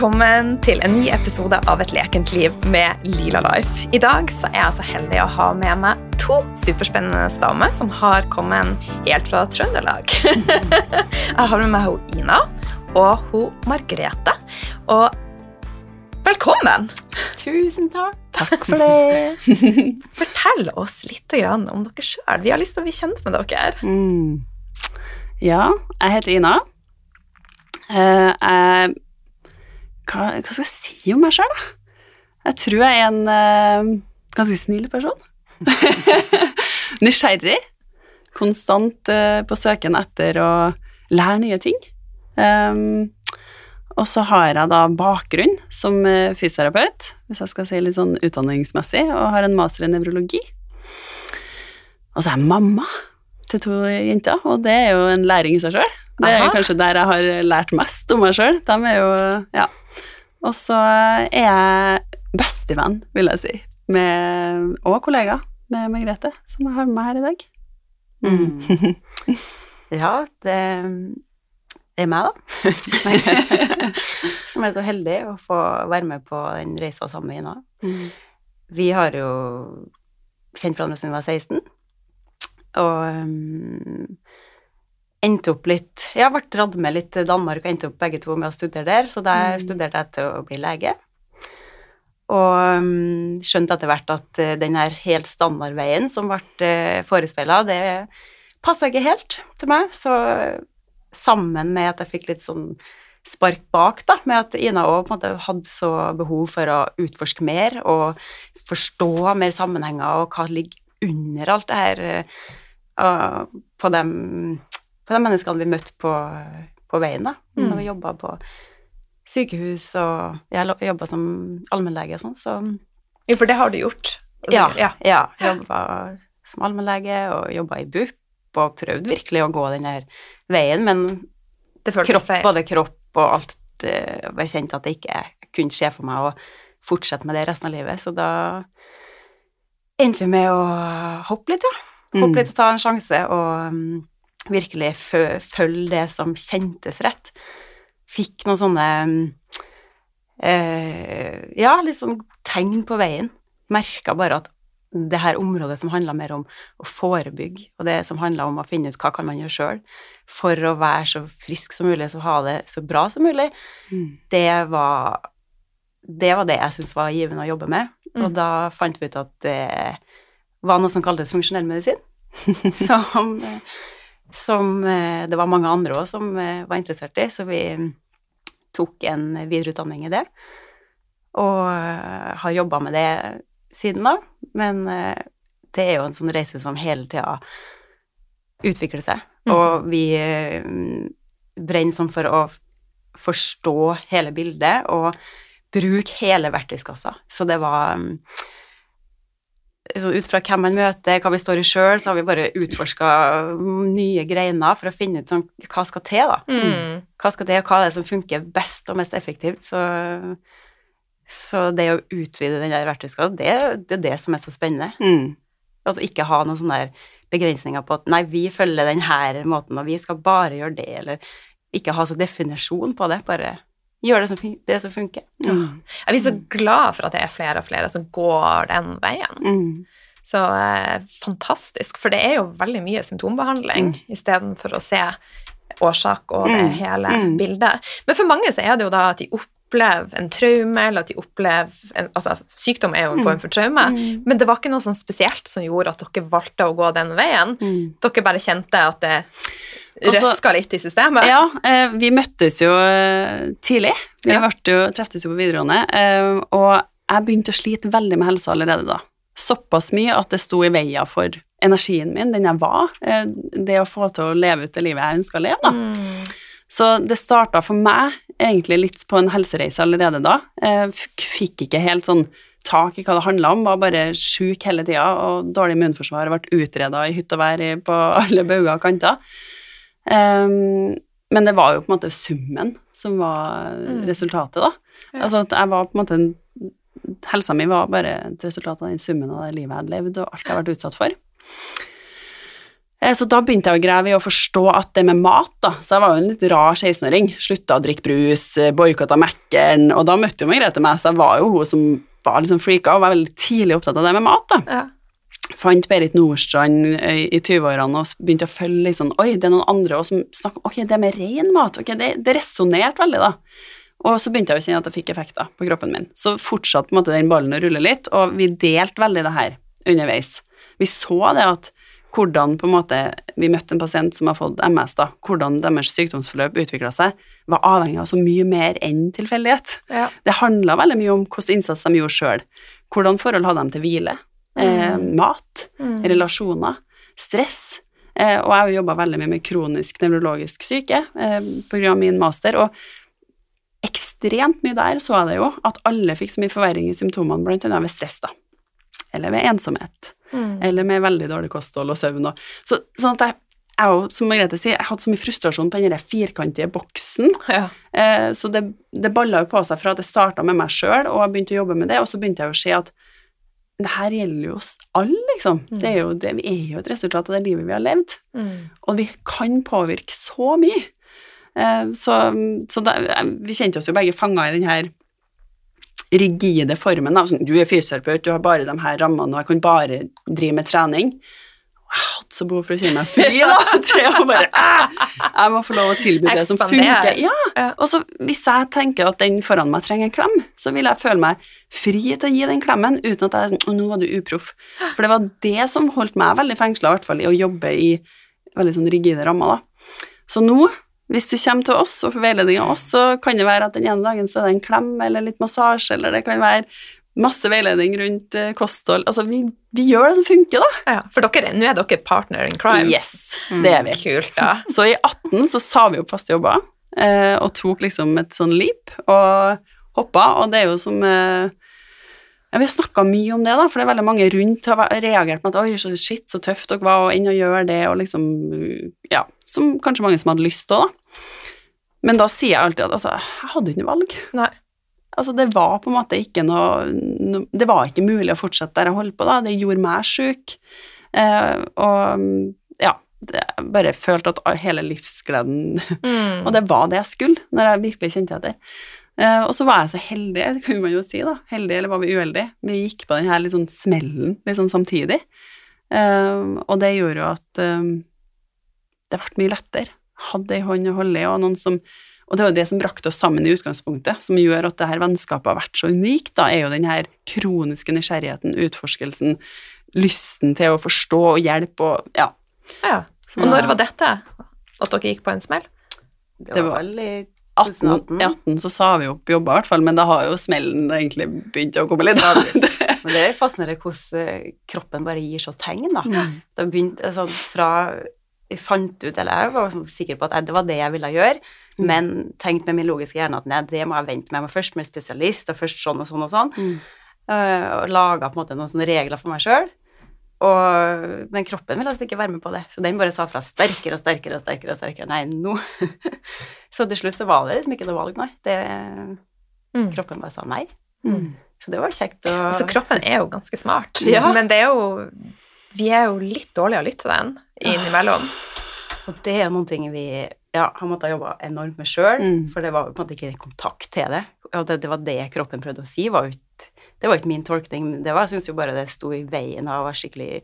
velkommen til en ny episode av Et lekent liv med Lila Life. I dag så er jeg så heldig å ha med meg to superspennende damer som har kommet helt fra Trøndelag. jeg har med meg hun Ina og hun Margrethe. Og velkommen! Tusen takk. Takk for det. Fortell oss litt om dere sjøl. Vi har lyst til å bli kjent med dere. Mm. Ja, jeg heter Ina. Uh, jeg hva, hva, skal jeg si om meg sjøl, da? Jeg tror jeg er en uh, ganske snill person. Nysgjerrig. Konstant uh, på søken etter å lære nye ting. Um, og så har jeg da bakgrunn som fysioterapeut, hvis jeg skal si litt sånn utdanningsmessig, og har en master i nevrologi. Og så er jeg mamma til to jenter, og det er jo en læring i seg sjøl. Det er Aha. kanskje der jeg har lært mest om meg sjøl. De er jo Ja. Og så er jeg bestevenn, vil jeg si, med, og kollega med Margrethe, som jeg har med meg her i dag. Mm. ja, det er meg, da. som er så heldig å få være med på den reisa sammen med Ina. Mm. Vi har jo kjent hverandre siden vi var 16, og um, endte opp litt Jeg har vært dratt med litt til Danmark og endte opp begge to med å studere der, så der mm. studerte jeg til å bli lege. Og um, skjønte etter hvert at uh, den her helt standardveien som ble uh, forespeila, det passa ikke helt til meg. Så sammen med at jeg fikk litt sånn spark bak, da, med at Ina òg hadde så behov for å utforske mer og forstå mer sammenhenger og hva ligger under alt det her uh, på dem på de menneskene vi møtte på, på veien, da. Mm. Når vi jobba på sykehus, og jeg jobba som allmennlege og sånn, så Jo, for det har du gjort? Altså, ja. ja. ja jobba som allmennlege og jobba i BUP, og prøvde virkelig å gå den der veien, men kropp, både kropp og alt uh, Jeg kjente at det ikke kunne skje for meg å fortsette med det resten av livet, så da endte vi med å hoppe litt, ja. Hoppe mm. litt og ta en sjanse, og um, virkelig følge det som kjentes rett. Fikk noen sånne eh, Ja, litt sånn tegn på veien. Merka bare at det her området som handla mer om å forebygge, og det som handla om å finne ut hva kan man gjøre sjøl for å være så frisk som mulig, så ha det så bra som mulig, mm. det, var, det var det jeg syntes var givende å jobbe med. Mm. Og da fant vi ut at det var noe som kaltes funksjonell medisin, som som eh, det var mange andre òg som eh, var interessert i, så vi tok en videreutdanning i det. Og eh, har jobba med det siden da, men det er jo en sånn reise som hele tida utvikler seg. Mm. Og vi brenner sånn for å forstå hele bildet og bruke hele verktøyskassa. Så det var så ut fra hvem man møter, hva vi står i sjøl, så har vi bare utforska nye greiner for å finne ut sånn, hva skal til, da. Mm. Hva skal til, og hva er det som funker best og mest effektivt. Så, så det å utvide den der verktøyskassa, det, det, er det som er så spennende. Mm. Altså ikke ha noen sånne begrensninger på at nei, vi følger den her måten, og vi skal bare gjøre det, eller ikke ha så definisjon på det, bare gjør det som, det som funker. Mm. Jeg blir så glad for at det er flere og flere som går den veien. Mm. Så eh, fantastisk, for det er jo veldig mye symptombehandling mm. istedenfor å se årsak og det mm. hele mm. bildet. Men for mange så er det jo da at de opplever en traume, eller at de opplever en, Altså, sykdom er jo en mm. form for traume, mm. men det var ikke noe sånn spesielt som gjorde at dere valgte å gå den veien. Dere bare kjente at det røska litt i systemet? Ja, eh, vi møttes jo eh, tidlig. Vi ja. jo, treftes jo på videregående, eh, og jeg begynte å slite veldig med helsa allerede da. Såpass mye at det sto i veien for energien min, den jeg var. Det å få til å leve ut det livet jeg ønska å leve, da. Mm. Så det starta for meg egentlig litt på en helsereise allerede da. Jeg fikk ikke helt sånn tak i hva det handla om, var bare sjuk hele tida og dårlig immunforsvar, ble utreda i hytt og vær på alle bauger og kanter. Um, men det var jo på en måte summen som var mm. resultatet, da. Ja. Altså at jeg var på en måte Helsa mi var bare et resultat av den summen av det livet jeg hadde levd, og alt jeg har vært utsatt for. Eh, så da begynte jeg å grave i å forstå at det med mat, da Så jeg var jo en litt rar 16-åring. Slutta å drikke brus, eh, boikotta Mækkern, og da møtte jo Margrethe meg, så jeg var jo hun som var liksom freaka og var veldig tidlig opptatt av det med mat, da. Ja. Fant Berit Nordstrand eh, i 20-årene og begynte å følge litt sånn Oi, det er noen andre også som snakker Ok, det med ren mat, ok, det, det resonnerte veldig, da. Og så begynte jeg å kjenne at det fikk effekter på kroppen min. Så fortsatte på en måte den ballen å rulle litt, og vi delte veldig det her underveis. Vi så det at hvordan på en måte vi møtte en pasient som har fått MS, da, hvordan deres sykdomsforløp utvikla seg, var avhengig av så mye mer enn tilfeldighet. Ja. Det handla veldig mye om hvilken innsats de gjorde sjøl. Hvordan forhold hadde de til hvile, eh, mat, Mm. relasjoner, stress. Eh, og jeg har jobba veldig mye med kronisk nevrologisk syke eh, av min master, og ekstremt mye der så jeg det jo, at alle fikk så mye forverring i symptomene, annet ved stress, da. Eller ved ensomhet. Mm. Eller med veldig dårlig kosthold og søvn. Og, så, sånn at jeg, jeg, som Margrethe sier, jeg hadde så mye frustrasjon på den firkantige boksen. Ja. Eh, så det, det balla jo på seg fra at det starta med meg sjøl, og jeg begynte å jobbe med det, og så begynte jeg å se at det her gjelder jo oss alle, liksom. Mm. Det er jo, det, vi er jo et resultat av det livet vi har levd. Mm. Og vi kan påvirke så mye. Uh, så så da, vi kjente oss jo begge fanga i den her rigide formen. Da. Sånn, du er fysioterapeut, du har bare de her rammene, og jeg kan bare drive med trening. Og har hatt så behov for å kjenne meg fri, da. Til å bare Jeg må få lov å tilby det som funker. Ja. Ja. Og så hvis jeg tenker at den foran meg trenger en klem, så vil jeg føle meg fri til å gi den klemmen uten at jeg er sånn Å, nå var du uproff. For det var det som holdt meg veldig fengsla, i hvert fall i å jobbe i veldig sånn rigide rammer, da. Så nå, hvis du kommer til oss og får veiledning av oss, så kan det være at den ene dagen så er det en klem eller litt massasje, eller det kan være masse veiledning rundt eh, kosthold. Altså, vi, vi gjør det som funker, da. Ja, for dere, nå er dere partner in crime. Yes, det er vi. Kult, ja. Så i 18 så sa vi opp faste jobber, eh, og tok liksom et sånn leap, og hoppa, og det er jo som eh, ja, Vi har snakka mye om det, da, for det er veldig mange rundt har reagert med at oi, så shit, så tøft dere var, og inn og gjør det, og liksom Ja, som kanskje mange som hadde lyst til òg, da. Men da sier jeg alltid at altså, jeg hadde ikke noe valg. Nei. Altså, det var på en måte ikke noe, no, Det var ikke mulig å fortsette der jeg holdt på, da. Det gjorde meg sjuk. Eh, og ja, det, jeg bare følte at hele livsgleden Mm. Og det var det jeg skulle, når jeg virkelig kjente etter. Eh, og så var jeg så heldig, det kunne man jo si, da. Heldig, eller var vi uheldige? Vi gikk på den her sånn smellen sånn samtidig. Eh, og det gjorde jo at eh, det ble mye lettere. Hadde ei hånd å holde i, og noen som og det var jo det som brakte oss sammen i utgangspunktet, som gjør at det her vennskapet har vært så unikt, da, er jo den her kroniske nysgjerrigheten, utforskelsen, lysten til å forstå og hjelpe og ja. Ja. Og når var dette? At dere gikk på en smell? Det Det var vel i 2018. I 18 så sa vi opp jobber, i hvert fall, men da har jo smellen egentlig begynt å komme litt. Men det er fascinerende hvordan eh, kroppen bare gir så tegn, da. Mm. Det begynte sånn fra jeg fant ut, eller jeg var sånn sikker på at det var det jeg ville gjøre, Mm. men tenkte med min logiske hjerne at nei, det må jeg vente med. Jeg må først med spesialist, og først sånn og sånn og sånn. Mm. Uh, og laga på en måte noen sånne regler for meg sjøl. Men kroppen ville altså ikke være med på det, så den bare sa fra sterkere og sterkere og sterkere. og sterkere, Nei, nå Så til slutt så var det liksom ikke noe valg, nei. Det, Mm. kroppen bare sa nei. Mm. Så det var kjekt å Så kroppen er jo ganske smart, Ja. men det er jo Vi er jo litt dårlige å lytte til den innimellom. Og det er noen ting vi ja, han måtte ha jobba enormt med sjøl, Mm. for det var på en måte ikke kontakt til det. Og det, det var det kroppen prøvde å si, var ut, Det var ikke min tolkning. Det var, jeg syns jo bare det sto i veien og var skikkelig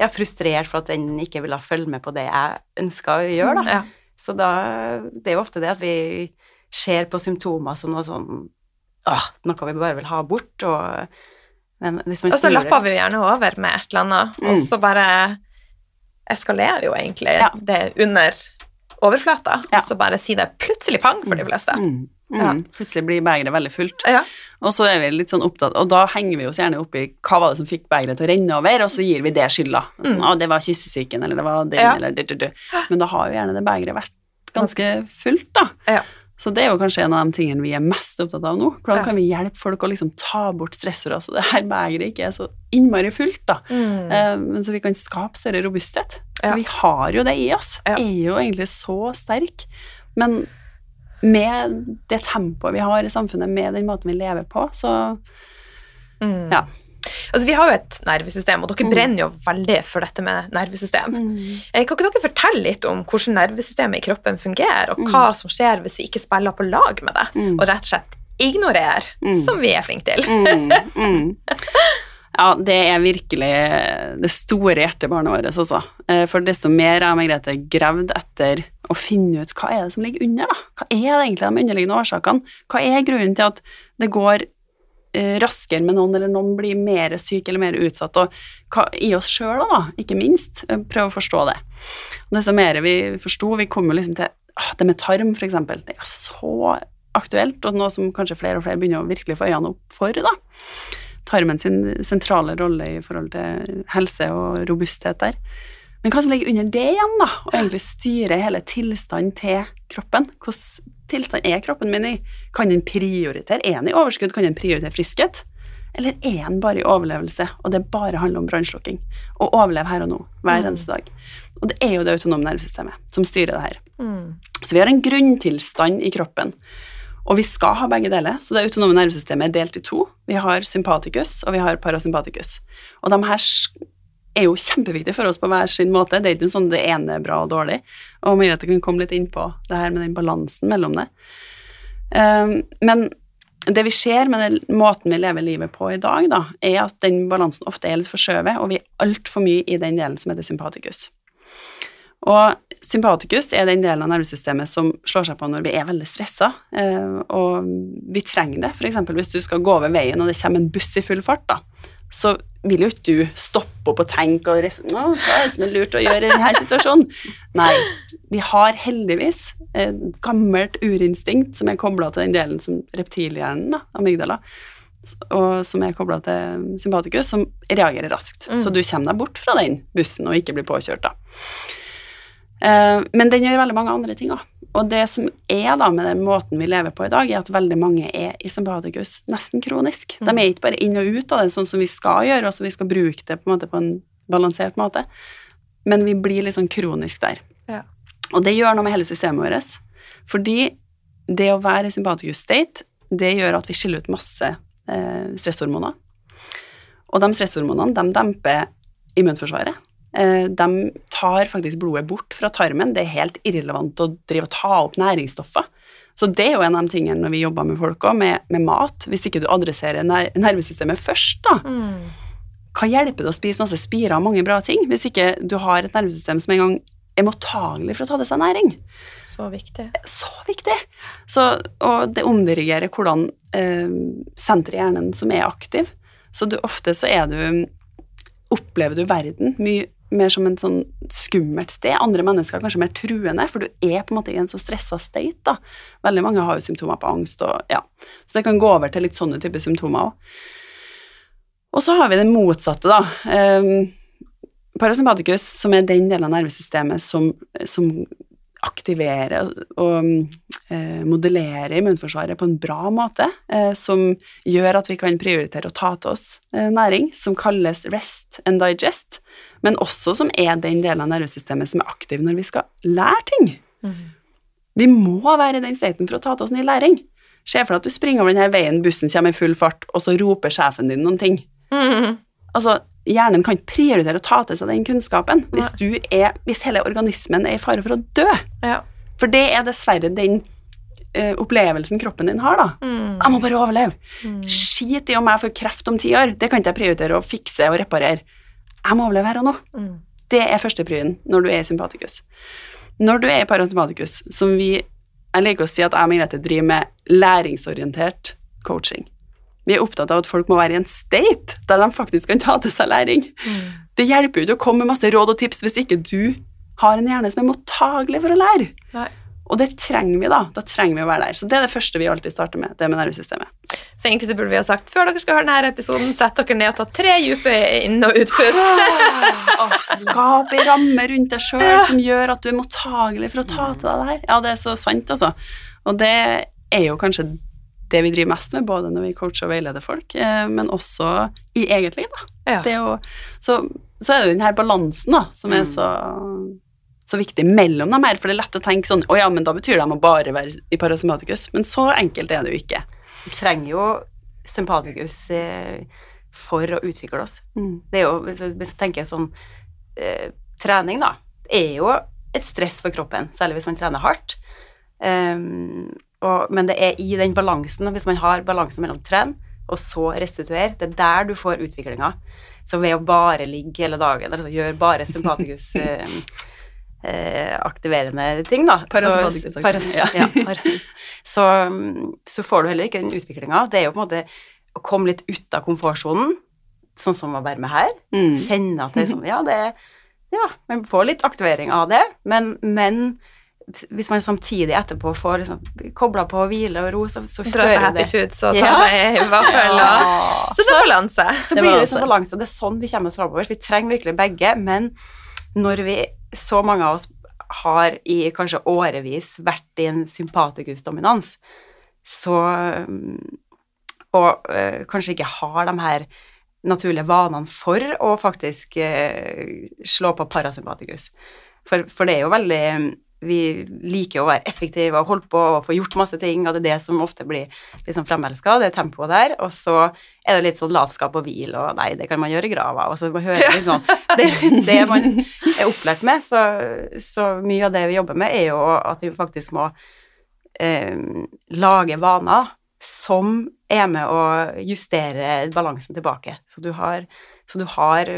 ja, frustrert for at den ikke ville følge med på det jeg ønska å gjøre, da. Ja. Så da Det er jo ofte det at vi ser på symptomer som noe sånn Åh, noe vi bare vil ha bort, og Men hvis man Og så lapper vi jo gjerne over med et eller annet, og Mm. så bare eskalerer jo egentlig Ja. det under overflata. Ja. Og så bare si det plutselig pang for de fleste. Mm. Ja. Mm. Plutselig blir begeret veldig fullt. Ja. Og så er vi litt sånn opptatt, og da henger vi oss gjerne opp i hva var det som fikk begeret til å renne over, og så gir vi det skylda. Sånn, Mm. ah, det var kyssesyken, eller det var den, Ja. eller det, det, det. Men da har jo gjerne det begeret vært ganske fullt, da. Ja. Så det er jo kanskje en av de tingene vi er mest opptatt av nå. Hvordan kan vi hjelpe folk å liksom ta bort stressorder, så det her begeret ikke er så innmari fullt, da. Mm. Men så vi kan skape større robusthet. Ja. For vi har jo det i oss. Ja. Er jo egentlig så sterk. Men med det tempoet vi har i samfunnet, med den måten vi lever på, så Mm. Ja. Altså, vi har jo et nervesystem, og dere mm. brenner jo veldig for dette med nervesystem. Mm. Eh, kan ikke dere fortelle litt om hvordan nervesystemet i kroppen fungerer, og hva mm. som skjer hvis vi ikke spiller på lag med det, mm. og rett og slett ignorerer, mm. som vi er flinke til? Ja, det er virkelig det store hjertebarnet vårt, også. Eh, for desto mer jeg og Margrethe gravd etter å finne ut hva er det som ligger under, da. Hva er det egentlig de underliggende årsakene? Hva er grunnen til at det går raskere med noen, eller noen blir mer syk eller mer utsatt, og i oss sjøl, da, ikke minst. Eh, prøve å forstå det. Og desto mer vi forsto, vi kom jo liksom til å, det med tarm, eksempel. Det er så aktuelt, og noe som kanskje flere og flere begynner å virkelig få øynene opp for, da tarmen sin sentrale rolle i forhold til helse og robusthet der. Men hva som ligger under det igjen, da, og egentlig styre hele tilstanden til kroppen? Hvordan tilstand er kroppen min i? Kan den prioritere? Er den i overskudd? Kan den prioritere friskhet? Eller er den bare i overlevelse, og det bare handler om brannslukking? Å overleve her og nå, hver mm. eneste dag. Og det er jo det autonome nervesystemet som styrer det her. Mm. Så vi har en grunntilstand i kroppen og vi skal ha begge deler, så det autonome nervesystemet er delt i to. Vi har sympatikus, og vi har parasympatikus. Og de her er jo kjempeviktig for oss på hver sin måte. Det er ikke sånn det ene er bra og dårlig. Og Merete kan komme litt inn på det her med den balansen mellom det. Um, men det vi ser med den måten vi lever livet på i dag, da, er at den balansen ofte er litt forskjøvet, og vi er altfor mye i den delen som heter sympatikus. Og sympatikus er den delen av nervesystemet som slår seg på når vi er veldig stressa, eh, og vi trenger det. F.eks. hvis du skal gå over veien og det kommer en buss i full fart, da, så vil jo ikke du stoppe opp og tenke og Nå, hva er det som er lurt å gjøre i denne situasjonen? Nei, vi har heldigvis et gammelt urinstinkt som er kobla til den delen som reptilhjernen, da, amygdala, og som er kobla til sympatikus, som reagerer raskt. Mm. Så du kommer deg bort fra den bussen og ikke blir påkjørt, da. Eh, men den gjør veldig mange andre ting òg. Og det som er da med den måten vi lever på i dag, er at veldig mange er i sympatikus nesten kronisk. De mm. er ikke bare inn og ut av det sånn som vi skal gjøre, og så vi skal bruke det på en, måte på en balansert måte, men vi blir litt sånn kronisk der. Ja. Og det gjør noe med hele systemet vårt. Fordi det å være i sympatikus state, det gjør at vi skiller ut masse eh, stresshormoner. Og de stresshormonene de demper immunforsvaret. Eh, de tar faktisk blodet bort fra tarmen. Det er helt irrelevant å drive og ta opp næringsstoffer. Så det er jo en av de tingene når vi jobber med folk òg, med, med, mat. Hvis ikke du adresserer nervesystemet først, da. Mm. Hva hjelper det å spise masse spirer og mange bra ting, hvis ikke du har et nervesystem som en gang er mottagelig for å ta til seg næring? Så viktig. Så viktig. Så, og det omdirigerer hvordan eh, senteret i hjernen som er aktiv. Så du, ofte så er du Opplever du verden mye mer som en sånn skummelt sted. Andre mennesker er kanskje mer truende, for du er på en måte i en så stressa state. da. Veldig mange har jo symptomer på angst, og ja. Så det kan gå over til litt sånne typer symptomer òg. Og så har vi det motsatte, da. Um, parasympaticus, som er den delen av nervesystemet som, som aktivere og eh, modellere immunforsvaret på en bra måte, eh, som gjør at vi kan prioritere å ta til oss eh, næring, som kalles rest and digest, men også som er den delen av nervesystemet som er aktiv når vi skal lære ting. Mm. Vi må være i den staten for å ta til oss ny læring. Se for deg at du springer over denne veien, bussen kommer i full fart, og så roper sjefen din noen ting. Mm. Altså, hjernen kan ikke prioritere å ta til seg den kunnskapen hvis, er, hvis hele organismen er i fare for å dø. Ja. For det er dessverre den uh, opplevelsen kroppen din har, da. Mm. Jeg må bare overleve. Mm. Skit i om jeg får kreft om ti år. Det kan ikke jeg prioritere å fikse og reparere. Jeg må overleve her og nå. Mm. Det er førsteprien når du er i sympatikus. Når du er i parasympatikus, som vi Jeg liker å si at jeg og Margrethe driver med læringsorientert coaching. Vi er opptatt av at folk må være i en state der de faktisk kan ta til seg læring. Mm. Det hjelper jo ikke å komme med masse råd og tips hvis ikke du har en hjerne som er mottagelig for å lære. Nei. Og det trenger vi, da. Da trenger vi å være der. Så det er det første vi alltid starter med, det med nervesystemet. Så egentlig så burde vi ha sagt før dere skal høre denne episoden, sett dere ned og ta tre dype inn- og utpust. oh, skap ei ramme rundt deg sjøl som gjør at du er mottagelig for å ta til deg det her. Ja, det er så sant, altså. Og det er jo kanskje det vi driver mest med, både når vi coacher og veileder folk, eh, men også i eget liv. Ja. Jo, så, så, er det den her balansen da, som er mm. så, så, viktig mellom dem her, for det er lett å tenke sånn Å ja, men da betyr det at de bare være i parasympatikus. Men så enkelt er det jo ikke. Vi trenger jo sympatikus eh, for å utvikle oss. Mm. Det er jo, hvis du tenker sånn eh, Trening, da, er jo et stress for kroppen, særlig hvis man trener hardt. Um, og, men det er i den balansen, hvis man har balansen mellom tren og så restituere, det er der du får utviklinga. Så ved å bare ligge hele dagen, altså gjøre bare sympatikus eh, eh, aktiverende ting, da Parasympatikus ja, ja, så, så, får du heller ikke den utviklinga. Det er jo på en måte å komme litt ut av komfortsonen, sånn som å være med her. Mm. Kjenne at det er sånn Ja, det Ja, man får litt aktivering av det, men, men hvis man samtidig etterpå får liksom, kobla på hvile og ro, så, så fører det Happy food, så tar ja. jeg vaffel ja. Så det er balanse. Så blir det liksom balanse. Det er sånn vi kommer oss framover. Vi trenger virkelig begge, men når vi, så mange av oss har i kanskje årevis vært i en sympatikusdominans, så Og øh, kanskje ikke har de her naturlige vanene for å faktisk øh, slå på parasympatikus. For, for det er jo veldig vi liker å være effektive og holde på og få gjort masse ting, og det er det som ofte blir liksom fremelska, det tempoet der. Og så er det litt sånn latskap og hvil, og nei, det kan man gjøre i grava. Og så man hører liksom det, det man er opplært med. Så, så, mye av det vi jobber med, er jo at vi faktisk må eh, lage vaner som er med å justere balansen tilbake. Så du har, så du har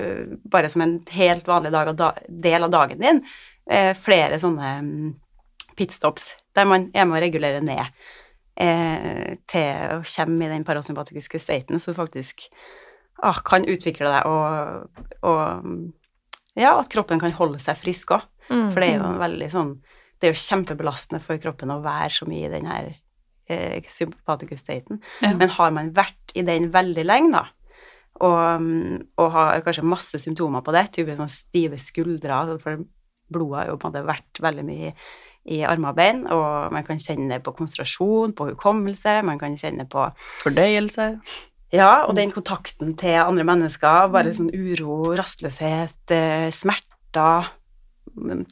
bare som en helt vanlig dag, del av dagen din eh, flere sånne mm, pitstops der man er med å regulere ned eh, til å komme i den parasympatiske staten, så du faktisk ah, kan utvikle deg og, og, Ja, at kroppen kan holde seg frisk òg. Mm, for det er jo mm. veldig sånn Det er jo kjempebelastende for kroppen å være så mye i den her eh, sympatikus-staten. Ja. Men har man vært i den veldig lenge, da, og, og, har kanskje masse symptomer på det, typisk sånn stive skuldre, for blodet har jo på en måte vært veldig mye i armer og bein, og man kan kjenne på konsentrasjon, på hukommelse, man kan kjenne på Fordøyelse. Ja, og den kontakten til andre mennesker, bare sånn uro, rastløshet, eh, smerter,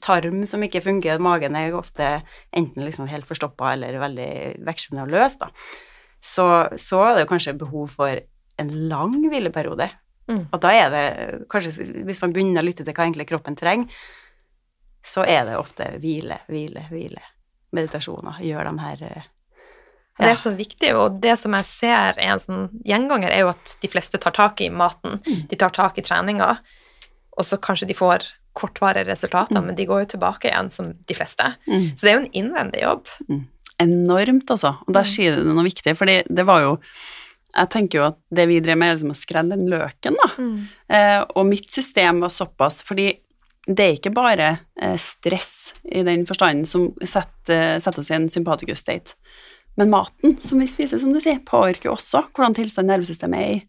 tarm som ikke fungerer, magen er ofte enten liksom helt forstoppa eller veldig vekslende og løs, da. Så, så er det jo kanskje behov for en lang hvileperiode. Mm. Og da er det kanskje, hvis man begynner å lytte til hva egentlig kroppen trenger, så er det ofte hvile, hvile, hvile. Meditasjoner. Gjør de her ja. Eh, det er så viktig, og det som jeg ser er en sånn gjenganger, er jo at de fleste tar tak i maten. Mm. De tar tak i treninga, og så kanskje de får kortvarige resultater, mm. men de går jo tilbake igjen som de fleste. Mm. Så det er jo en innvendig jobb. Mm. Enormt, altså. Og der mm. sier du noe viktig, fordi det var jo jeg tenker jo at det vi drev med, er liksom å skrelle den løken, da. Mm. Eh, og mitt system var såpass Fordi det er ikke bare eh, stress i den forstanden som setter, setter oss i en sympatikus state. Men maten som vi spiser, som du sier, påvirker også hvordan tilstand nervesystemet er i.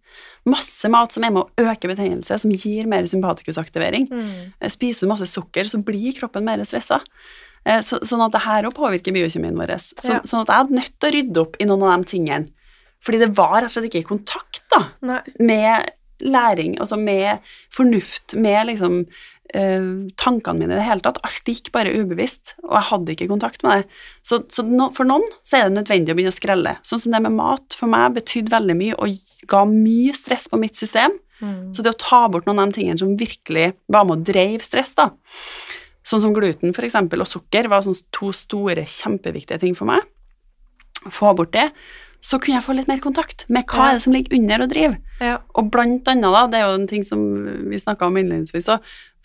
Masse mat som er med å øke betegnelse, som gir mer sympatikusaktivering. Mm. Eh, spiser du masse sukker, så blir kroppen mer stressa. Eh, så, sånn at det her òg påvirker biokjemien vår. Så, ja. Sånn at jeg hadde nødt til å rydde opp i noen av de tingene. Fordi det var rett og slett ikke i kontakt da, med læring, altså med fornuft, med liksom tankene mine i det hele tatt. Alt gikk bare ubevisst, og jeg hadde ikke kontakt med det. Så, så no, for noen så er det nødvendig å begynne å skrelle. Sånn som det med mat for meg betydde veldig mye og ga mye stress på mitt system. Mm. Så det å ta bort noen av de tingene som virkelig var med å dreiv stress, da, sånn som gluten for eksempel, og sukker, var sånn to store, kjempeviktige ting for meg. Få bort det så kunne jeg få litt mer kontakt med hva ja. er det som ligger under og driver. Ja. Og blant annet, da, det er jo en ting som vi snakka om innledningsvis, så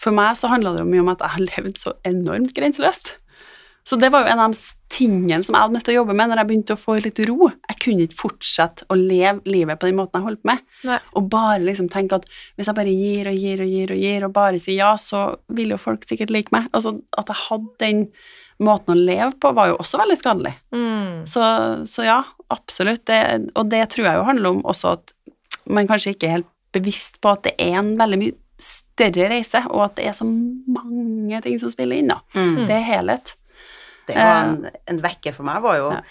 for meg så handla det jo mye om at jeg har levd så enormt grenseløst. Så det var jo en av de tingene som jeg hadde nødt til å jobbe med når jeg begynte å få litt ro. Jeg kunne ikke fortsette å leve livet på den måten jeg holdt med, Nei. og bare liksom tenke at hvis jeg bare gir og gir og gir og gir, og bare sier ja, så vil jo folk sikkert like meg. Altså at jeg hadde den måten å leve på var jo også veldig skadelig. Mm. Så, så, ja, absolutt. Det, og det tror jeg jo handler om også at man kanskje ikke er helt bevisst på at det er en veldig mye større reise, og at det er så mange ting som spiller inn, da. Mm. Det er helhet. Det var en, eh, en, vekker for meg, var jo ja.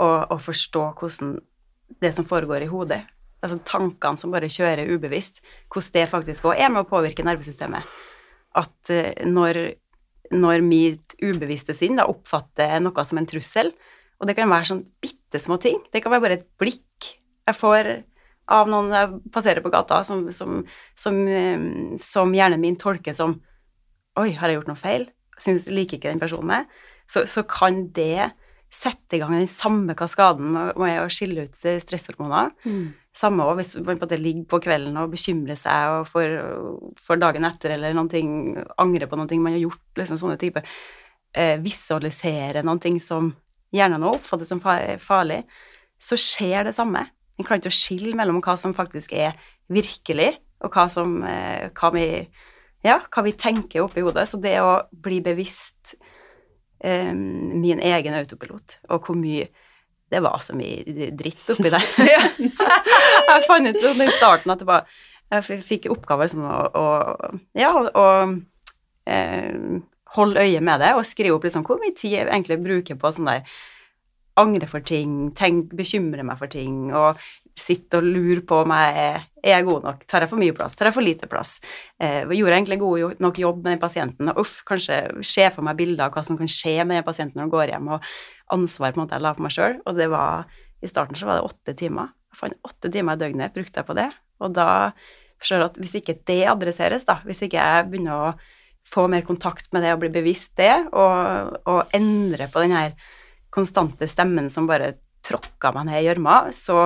å, å, forstå hvordan det som foregår i hodet, altså tankene som bare kjører ubevisst, hvordan det faktisk òg er med å påvirke nervesystemet. At uh, når når mitt ubevisste sinn da oppfatter noe som en trussel, og det kan være sånn bitte små ting, det kan være bare et blikk jeg får av noen jeg passerer på gata, som, som, som, som hjernen min tolker som Oi, har jeg gjort noe feil? Syns, liker ikke den personen meg? Så, så kan det sette i gang den samme kaskaden med, å skille ut stresshormoner. Mm. Samme også, hvis man på en ligger på kvelden og bekymrer seg og for, for dagen etter eller noen ting, angrer på noe man har gjort, liksom sånne typer eh, Visualisere noe som hjernen oppfatter som farlig, så skjer det samme. En klarer ikke å skille mellom hva som faktisk er virkelig, og hva som eh, hva vi, ja, hva vi tenker oppi hodet. Så det å bli bevisst um, min egen autopilot, og hvor mye det var så mye dritt oppi der. jeg fant ut i starten at det var Jeg fikk oppgaver som å, å Ja, å eh, holde øye med det og skrive opp liksom hvor mye tid jeg egentlig bruker på sånn der angre for ting, tenk, bekymre meg for ting, og sitte og lure på om jeg er, jeg god nok, tar jeg for mye plass, tar jeg for lite plass, eh, gjorde jeg egentlig god nok jobb med den pasienten, og uff, kanskje se for meg bilder av hva som kan skje med den pasienten når han går hjem, og ansvar på en måte jeg la på meg sjøl, og det var, i starten så var det åtte timer, jeg fant åtte timer i døgnet, brukte jeg på det, og da forstår jeg at hvis ikke det adresseres, da, hvis ikke jeg begynner å få mer kontakt med det og bli bevisst det, og, og endre på den her konstante stemmen som bare tråkker meg ned i gjørma, så,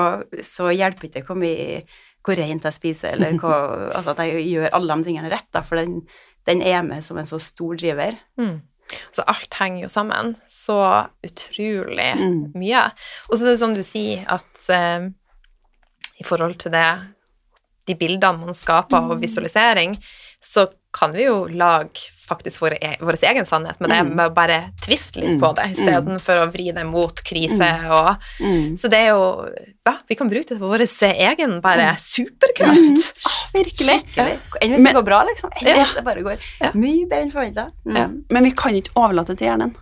så, hjelper ikke hvor mye hvor rent jeg spiser, eller hva, altså at jeg gjør alle de tingene rett, da, for den, den, er med som en så stor driver. Mm. Så alt henger jo sammen så utrolig mm. mye. Og så er det sånn du sier, at uh, i forhold til det de bildene man skaper, og mm. visualisering, så kan vi jo lage faktisk vår, e vår egen sannhet med det, mm. med å bare tviste litt mm. på det istedenfor mm. å vri det mot krise mm. og mm. Så det er jo Ja, vi kan bruke det for vår egen bare mm. superkraft. Ah, virkelig. Enn hvis det går bra, liksom. Enn hvis det bare går ja. mye bedre enn forventa. Ja. Men vi kan ikke overlate til hjernen.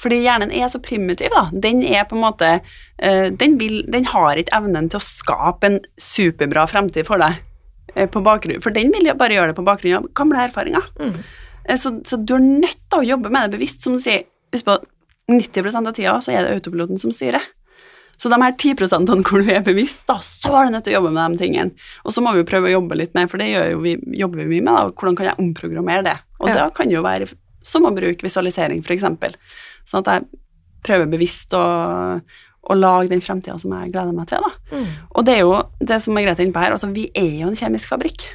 Fordi hjernen er så primitiv, da. Den er på en måte uh, den, vil, den har ikke evnen til å skape en superbra fremtid for deg. Uh, på bakgrunn, for den vil jo bare gjøre det på bakgrunn av gamle erfaringer. Mm. Eh, så, så, du er nødt til å jobbe med det bevisst, som du sier. Husk på 90 av tida så er det autopiloten som styrer. Så de her 10 hvor du er bevisst, da, så er du nødt til å jobbe med de tingene. Og så må vi prøve å jobbe litt mer, for det vi, jobber vi mye med. da, Hvordan kan jeg omprogrammere det? Og ja. da kan det jo være som å bruke visualisering, f.eks. Sånn at jeg prøver bevisst å, å lage den fremtida som jeg gleder meg til. da. Mm. Og det er jo det som Margrethe er inne på her, altså vi er jo en kjemisk fabrikk.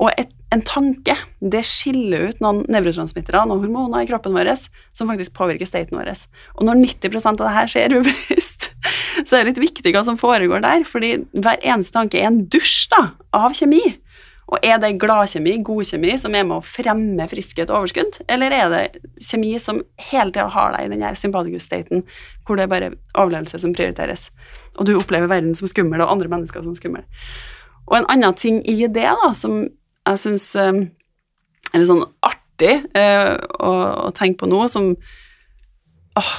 Og et, en tanke det skiller ut noen nevrotransmittere, noen hormoner i kroppen vår, som faktisk påvirker staten vår. Og når 90% av det her skjer ubevisst, så er det litt viktig hva som foregår der, fordi hver eneste tanke er en dusj da, av kjemi. Og er det gladkjemi, god kjemi, som er med å fremme friskhet og overskudd, eller er det kjemi som hele tida har deg i den her sympatikus-staten, hvor det er bare overlevelse som prioriteres, og du opplever verden som skummel og andre mennesker som skummel. Og en annen ting i det da, som jeg syns er eh, litt sånn artig uh, å, å, tenke på nå, som,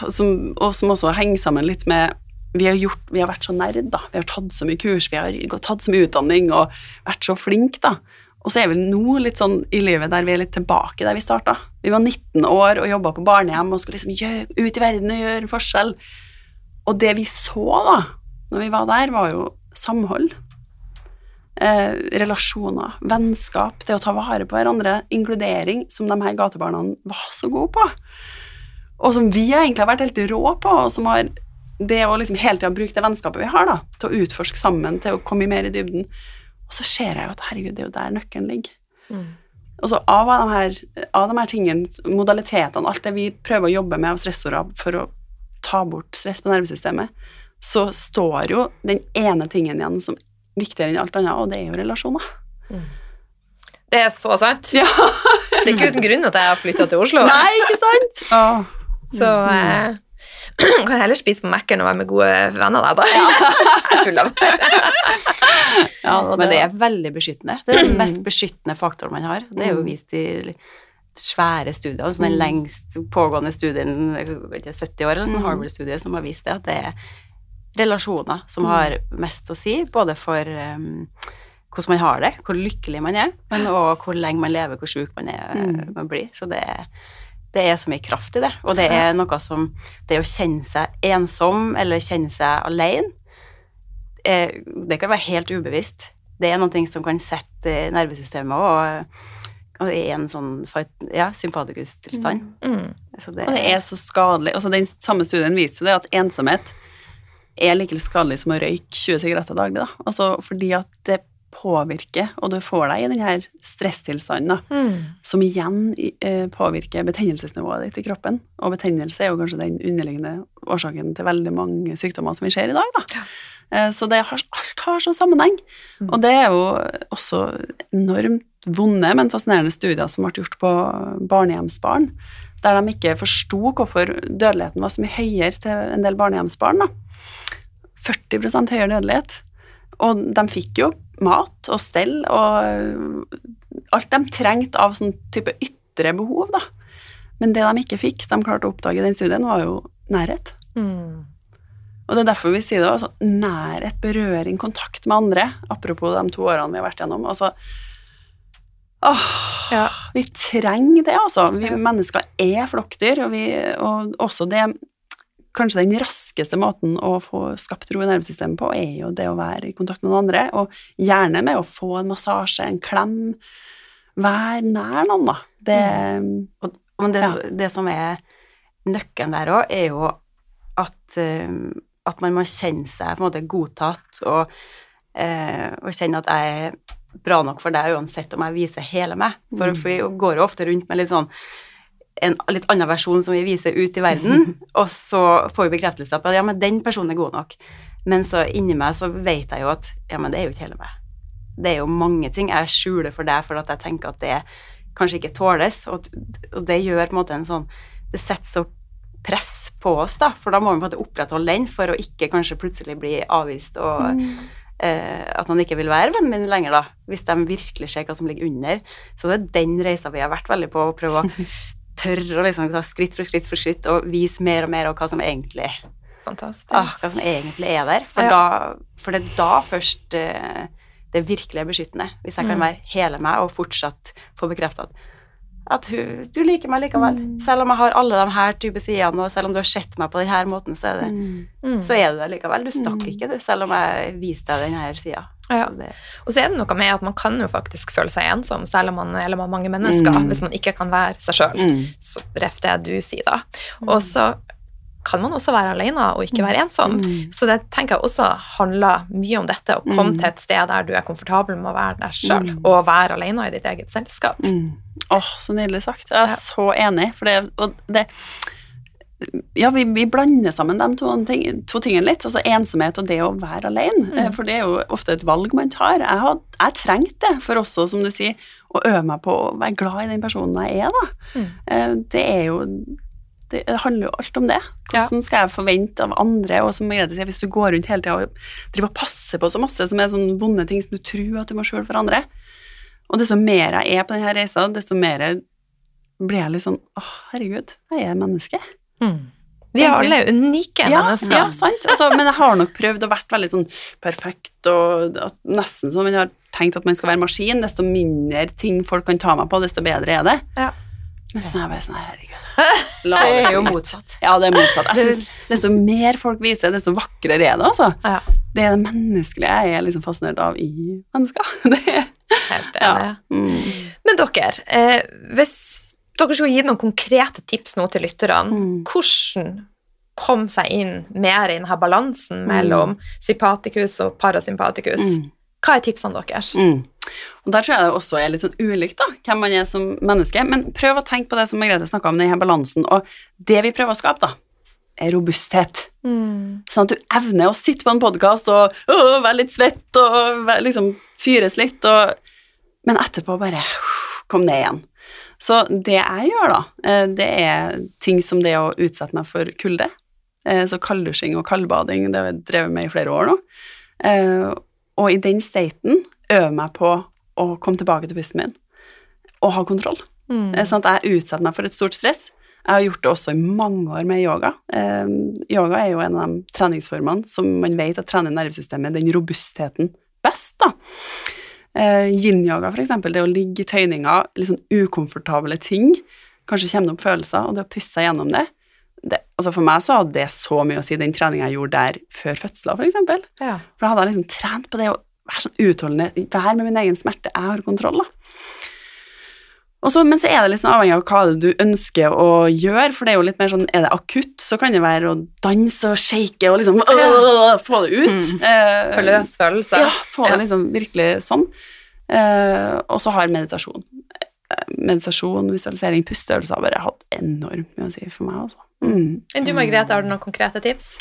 som, og som også henger sammen litt med vi har, gjort, vi har vært så nerd, da. Vi har tatt så mye kurs, vi har tatt så mye utdanning og vært så flinke, da. Og så er vi nå litt sånn i livet der vi er litt tilbake der vi starta. Vi var 19 år og jobba på barnehjem og skulle liksom gjøre, ut i verden og gjøre en forskjell. Og det vi så da når vi var der, var jo samhold eh, relasjoner, vennskap, det å ta vare på hverandre, inkludering, som de her gatebarna var så gode på. Og som vi egentlig har vært helt rå på, og som har det å liksom hele tida bruke det vennskapet vi har, da, til å utforske sammen, til å komme mer i dybden. Og så ser jeg jo at herregud, det er jo der nøkkelen ligger. Mm. Og så av de, her, av de her tingene, modalitetene, alt det vi prøver å jobbe med av stressorder for å ta bort stress på nervesystemet, så står jo den ene tingen igjen som viktigere enn alt annet, og det er jo relasjoner. Mm. Det er så sant. Ja. det er ikke uten grunn at jeg har flytta til Oslo. Nei, ikke sant? Oh. Så eh, kan heller spise på Mækkern og være med gode venner der, da. Ja. jeg tuller bare. ja, men det er veldig beskyttende. Det er den mest beskyttende faktoren man har. Det er jo mm. vist i svære studier, altså den mm. lengst pågående studien, 70 år, eller sånn Harvard-studie, som har vist det, at det er relasjoner som mm. har mest å si, både for um, hvordan man har det, hvor lykkelig man er, men òg hvor lenge man lever, hvor sjuk man, mm. man blir. Så det, det, er så mye kraft i det. Og det er noe som Det å kjenne seg ensom eller kjenne seg alene er, det kan være helt ubevisst. Det er noe som kan sette nervesystemet og, og i en sånn ja, sympatikus-tilstand. Mm. Mm. Det, og det er så skadelig. Altså, den samme studien viser jo det at ensomhet er like skadelig som å røyke 20 sigaretter daglig. Da. Altså, fordi at det påvirker, og du får deg i denne stresstilstanden, mm. som igjen eh, påvirker betennelsesnivået ditt i kroppen. Og betennelse er jo kanskje den underliggende årsaken til veldig mange sykdommer som vi ser i dag. Da. Ja. Eh, så det har, alt har sånn sammenheng. Mm. Og det er jo også enormt vonde, men fascinerende studier som ble gjort på barnehjemsbarn, der de ikke forsto hvorfor dødeligheten var så mye høyere til en del barnehjemsbarn. da. 40% høyere dødelighet. Og de fikk jo mat og stell og alt de trengte av sånn type ytre behov, da. Men det de ikke fikk, de klarte å oppdage i den studien, var jo nærhet. Mm. Og det er derfor vi sier det, altså nærhet, berøring, kontakt med andre. Apropos de to årene vi har vært gjennom. altså Åh, ja. Vi trenger det, altså. Vi mennesker er flokkdyr, og, vi, og også det kanskje den raskeste måten å få skapt ro i nervesystemet på, er jo det å være i kontakt med noen andre, og gjerne med å få en massasje, en klem. Vær nær noen, da. Det, mm. og, det, ja. det, som er nøkkelen der òg, er jo at, uh, at, man må kjenne seg på en måte godtatt, og, uh, og kjenne at jeg er bra nok for deg uansett om jeg viser hele meg. For, mm. for vi går jo ofte rundt med litt sånn en litt annen versjon som vi viser ut i verden, og så får vi bekreftelse på at ja, men den personen er god nok. Men så inni meg så vet jeg jo at ja, men det er jo ikke hele meg. Det er jo mange ting jeg skjuler for deg for at jeg tenker at det kanskje ikke tåles, og, og det gjør på en måte en sånn Det setter så press på oss, da, for da må vi på en måte opprettholde den for å ikke kanskje plutselig bli avvist og mm. eh, at man ikke vil være vennen min lenger, da, hvis de virkelig ser hva som ligger under. Så det er den reisa vi har vært veldig på, å prøve å tørre å liksom ta skritt for skritt for skritt og vise mer og mer av hva som egentlig Fantastisk. Ah, hva som egentlig er der. For, ja. da, for det er da først uh, det virkelig er beskyttende. Hvis jeg kan mm. være hele meg og fortsatt få bekrefta at at hun, du liker meg likevel. Mm. Selv om jeg har alle de her type sidene, og selv om du har sett meg på denne måten, så er det, mm. så er du det likevel. Du stakk mm. ikke, du, selv om jeg viste deg denne sida. Ja. Og så er det noe med at man kan jo faktisk føle seg ensom, selv om man er mange mennesker, mm. hvis man ikke kan være seg sjøl. Mm. Så ref det du sier, da. Mm. Og så kan man også være alene og ikke være ensom. Mm. Så det tenker jeg også handler mye om dette, å komme mm. til et sted der du er komfortabel med å være deg sjøl, mm. og være alene i ditt eget selskap. Åh, oh, så nydelig sagt. Jeg er ja. så enig, for det, og det ja, vi, vi, blander sammen de to, ting, to, tingene litt. Altså ensomhet og det å være alene. Mm. For det er jo ofte et valg man tar. Jeg har jeg trengt det for også, som du sier, å øve meg på å være glad i den personen jeg er, da. Mm. Eh, det er jo det handler jo alt om det. Hvordan skal jeg forvente av andre? Og som Margrethe sier, hvis du går rundt hele tida og driver og passer på så masse som er sånne vonde ting som du tror at du må sjøl for andre Og desto mer jeg er på denne reisa, desto mer blir jeg litt sånn Å, herregud, jeg er menneske. Mm. Vi er alle unike ja, mennesker. Ja, sant. Altså, men jeg har nok prøvd å vært veldig sånn perfekt og nesten som man har tenkt at man skal være maskin. Desto mindre ting folk kan ta meg på, desto bedre er det. Ja. Men så er jeg bare sånn Herregud. det er jo motsatt. Ja, det er motsatt. Jeg synes, Desto mer folk viser, desto vakrere er det, altså. Ja. Det er det menneskelige jeg er liksom fascinert av i mennesker. Det er, Helt enig. Ja. Mm. Men dere, eh, hvis dere skulle gi noen konkrete tips nå til lytterne, mm. hvordan kom seg inn mer i denne balansen mellom mm. sympatikus og parasympatikus? Mm. Hva er tipsene deres? Mm. Og Der tror jeg det også er litt sånn ulikt, da, hvem man er som menneske. Men prøv å tenke på det som Margrethe snakka om, denne balansen. Og det vi prøver å skape, da, er robusthet. Mm. Sånn at du evner å sitte på en podkast og å, være litt svett og liksom fyres litt, og, men etterpå bare kom ned igjen. Så det jeg gjør, da, eh, det er ting som det å utsette meg for kulde. Eh, så kalddusjing og kaldbading, det har jeg drevet med i flere år nå. Eh, og i den staten øve meg på å komme tilbake til pusten min og ha kontroll. Mm. Sånn jeg utsetter meg for et stort stress. Jeg har gjort det også i mange år med yoga. Eh, yoga er jo en av de treningsformene som man vet at trener nervesystemet, den robustheten, best. da. Eh, Yin-yoga, eksempel, det å ligge i tøyninga, litt sånn ukomfortable ting, kanskje kommer det opp følelser, og det å puste seg gjennom det, det, altså For meg så hadde det så mye å si, den treninga jeg gjorde der før fødselen, for eksempel. Ja. For da hadde jeg liksom trent på det å være sånn utholdende, være med min egen smerte. Jeg har kontroll, da. Og så, men så er det liksom avhengig av hva du ønsker å gjøre, for det er jo litt mer sånn Er det akutt, så kan det være å danse og shake og liksom øh, få det ut. Mm. Eh, løs følelse. Ja, få det liksom virkelig sånn. Eh, og så har meditasjon. Eh, meditasjon, visualisering, pusteøvelser har bare hatt enormt mye å si for meg, altså. Mm. Du, Margrethe, har du noen konkrete tips?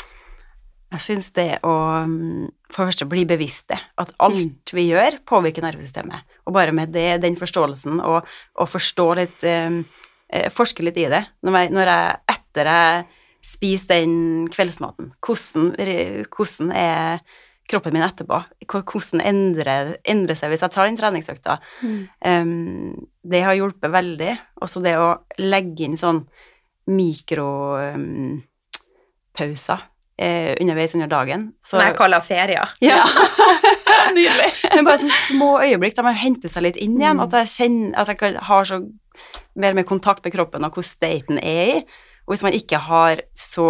Jeg syns det å mm, for det første bli bevisst det, at alt vi gjør, påvirker nervesystemet. Og bare med det, den forståelsen, og, og forstå litt eh, eh, Forske litt i det. Når jeg, når jeg etter jeg spiser den kveldsmaten, hvordan, hvordan er kroppen min etterpå? Hvordan endrer, endrer seg hvis jeg tar den treningsøkta? Mm. Um, det har hjulpet veldig. Også det å legge inn sånn mikropauser eh, underveis under dagen. Så, Som jeg kaller ferier. ja. Nydelig. Men bare sånne små øyeblikk der man henter seg litt inn igjen. Mm. At jeg kjenner at jeg har så mer med kontakt med kroppen og hvor staten er i. Og hvis man ikke har så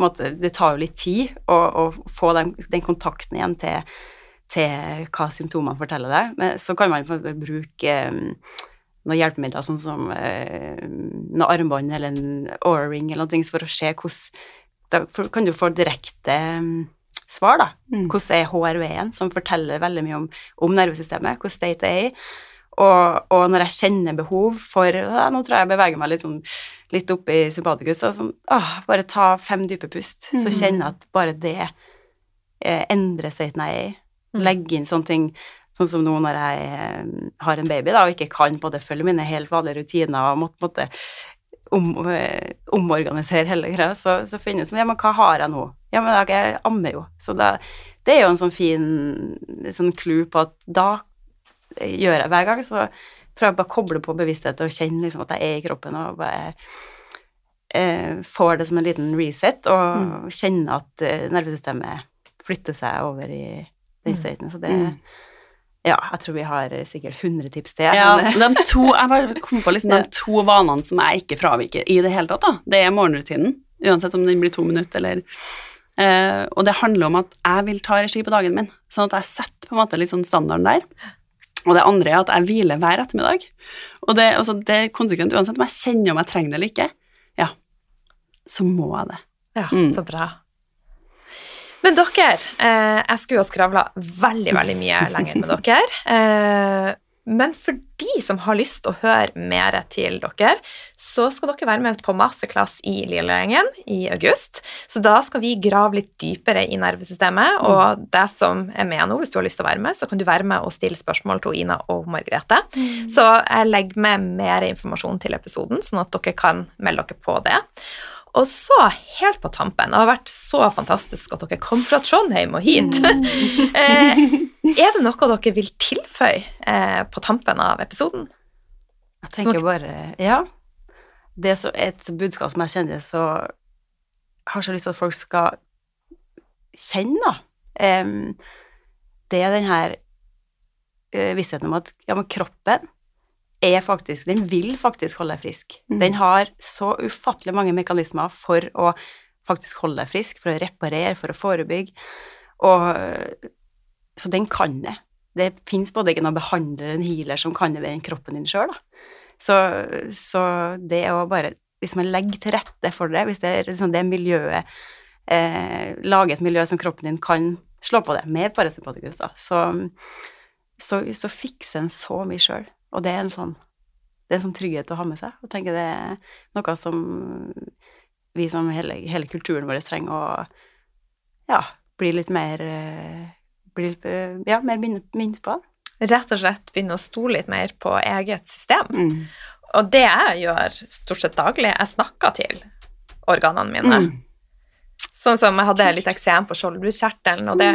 måte, Det tar jo litt tid å, å få den, den kontakten igjen til, til hva symptomene forteller deg. Men så kan man bruke um, noen hjelpemidler, sånn som uh, noe armbånd eller en aura-ring eller noe, for å se hvordan Da kan du få direkte um, svar, da. Mm. Hvordan er HRV-en, som forteller veldig mye om, om nervesystemet, hvordan state det er i. Og, og når jeg kjenner behov for ja, Nå tror jeg jeg beveger meg litt, sånn, litt opp i sympatikus. Og sånn, åh, bare ta fem dype pust, så Mm. kjenner jeg at bare det eh, endrer staten jeg er i. Mm. Legge inn sånne ting sånn som nå når jeg eh, har en baby da, og ikke kan både følge mine helt vanlige rutiner og måtte, måtte om, eh, omorganisere hele greia, så, så finner du sånn, ja, men hva har jeg nå? Ja, men jeg, ammer jo. Så da, det er jo en sånn fin sånn clue på at da gjør jeg hver gang, så prøver jeg bare å koble på bevissthet og kjenne liksom at jeg er i kroppen og bare eh, får det som en liten reset, og kjenne at eh, nervesystemet flytter seg over i den Mm. staten. Så det Mm. Ja, jeg tror vi har eh, sikkert 100 tips til. Ja, de to, jeg bare kom på liksom de to vanene som jeg ikke fraviker i det hele tatt. da. Det er morgenrutinen, uansett om den blir to minutter eller eh, Og det handler om at jeg vil ta regi på dagen min, sånn at jeg setter på en måte litt sånn standarden der. Og det andre er at jeg hviler hver ettermiddag. Og det, altså, det er konsekvent uansett om jeg kjenner om jeg trenger det eller ikke. Ja, så må jeg det. Ja, Mm. så bra. Men dere, eh, jeg skulle jo ha skravla veldig, veldig mye lenger med dere. Eh, men for de som har lyst til å høre mer til dere, så skal dere være med på masterclass i Lillegjengen i august. Så da skal vi grave litt dypere i nervesystemet, og det som er med nå, hvis du har lyst til å være med, så kan du være med og stille spørsmål til Ina og Margrethe. Så jeg legger med mer informasjon til episoden, sånn at dere kan melde dere på det. Og så, helt på tampen, det har vært så fantastisk at dere kom fra Trondheim og hit. eh, er det noe dere vil tilføye eh, på tampen av episoden? Jeg tenker bare Ja. Det er et budskap som jeg kjenner, så har så lyst til at folk skal kjenne, da. Det er den her eh, vissheten om at ja, men kroppen er faktisk Den vil faktisk holde deg frisk. Mm. Den har så ufattelig mange mekanismer for å faktisk holde deg frisk, for å reparere, for å forebygge. Og Så den kan det. Det fins både ikke noen behandler, en healer, som kan det ved kroppen din sjøl. Så, så det å bare Hvis man legger til rette for det, hvis det er liksom det miljøet eh, Lage et miljø som kroppen din kan slå på det, med parasympatikus, da, så, så, så fikser en så mye sjøl. Og det er en sånn det er en sånn trygghet å ha med seg. Og tenker det er noe som vi som hele, hele kulturen vår trenger å ja, bli litt mer eh, bli eh, ja, mer minnet, på. Rett og slett begynne å stole litt mer på eget system. Mm. Og det jeg gjør stort sett daglig, jeg snakker til organene mine. Mm. Sånn som jeg hadde litt eksem på skjoldbruskkjertelen, og det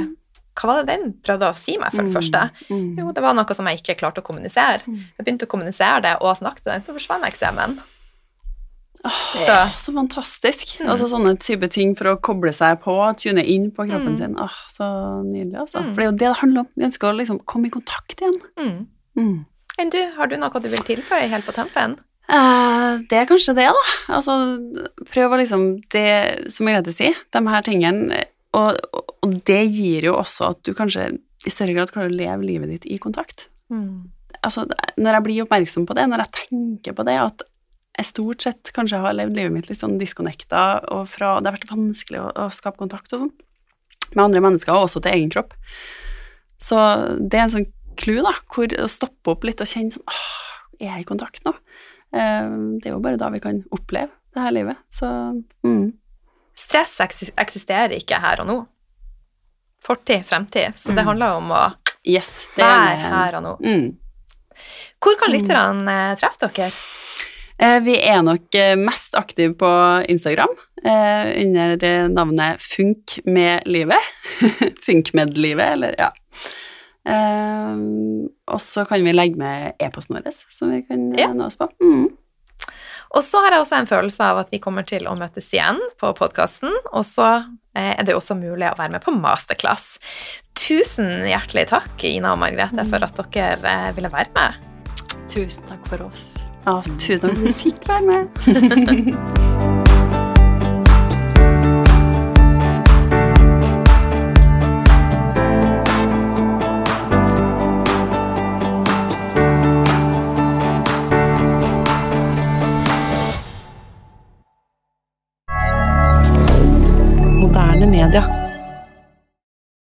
Hva var det den prøvde å si meg, for det første? Mm. Jo, det var noe som jeg ikke klarte å kommunisere. Mm. Jeg begynte å kommunisere det og snakke til den, så forsvant eksemen. Oh, Så Så fantastisk. Mm. Altså sånne type ting for å koble seg på, tune inn på kroppen Mm. sin. Åh, så nydelig, altså. Mm. For det er jo det det handler om. Vi ønsker å liksom komme i kontakt igjen. mm. Mm. Enn du, har du noe du vil tilføye helt på tempen? Uh, det er kanskje det, da. Altså, prøv å liksom Det, som Grete sier, de her tingene og, og, det gir jo også at du kanskje i større grad klarer å leve livet ditt i kontakt. Mm. Altså, når jeg blir oppmerksom på det, når jeg tenker på det, at jeg stort sett kanskje har levd livet mitt litt sånn disconnecta, og fra Det har vært vanskelig å, å skape kontakt og sånn med andre mennesker, og også til egen kropp. Så det er en sånn clou, da, hvor å stoppe opp litt og kjenne sånn Åh, er jeg i kontakt nå? Eh, det er jo bare da vi kan oppleve det her livet. Så mm. Stress eksisterer ikke her og nå. Fortid, fremtid. Så det mm. handler om å yes, være her og nå. Mm. Hvor kan lytterne eh, treffe dere? Eh, vi er nok mest aktive på Instagram under navnet Funk med livet. Funk med livet, eller ja. Og så kan vi legge med e-posten vår, som vi kan ja. nå oss på. Mm. Og så har jeg også en følelse av at vi kommer til å møtes igjen på podkasten. Og så eh, er det også mulig å være med på masterclass. Tusen hjertelig takk, Ina og Margrethe, for at dere eh, ville være med. Tusen takk for oss. Ja, tusen takk for at vi fikk være med. media.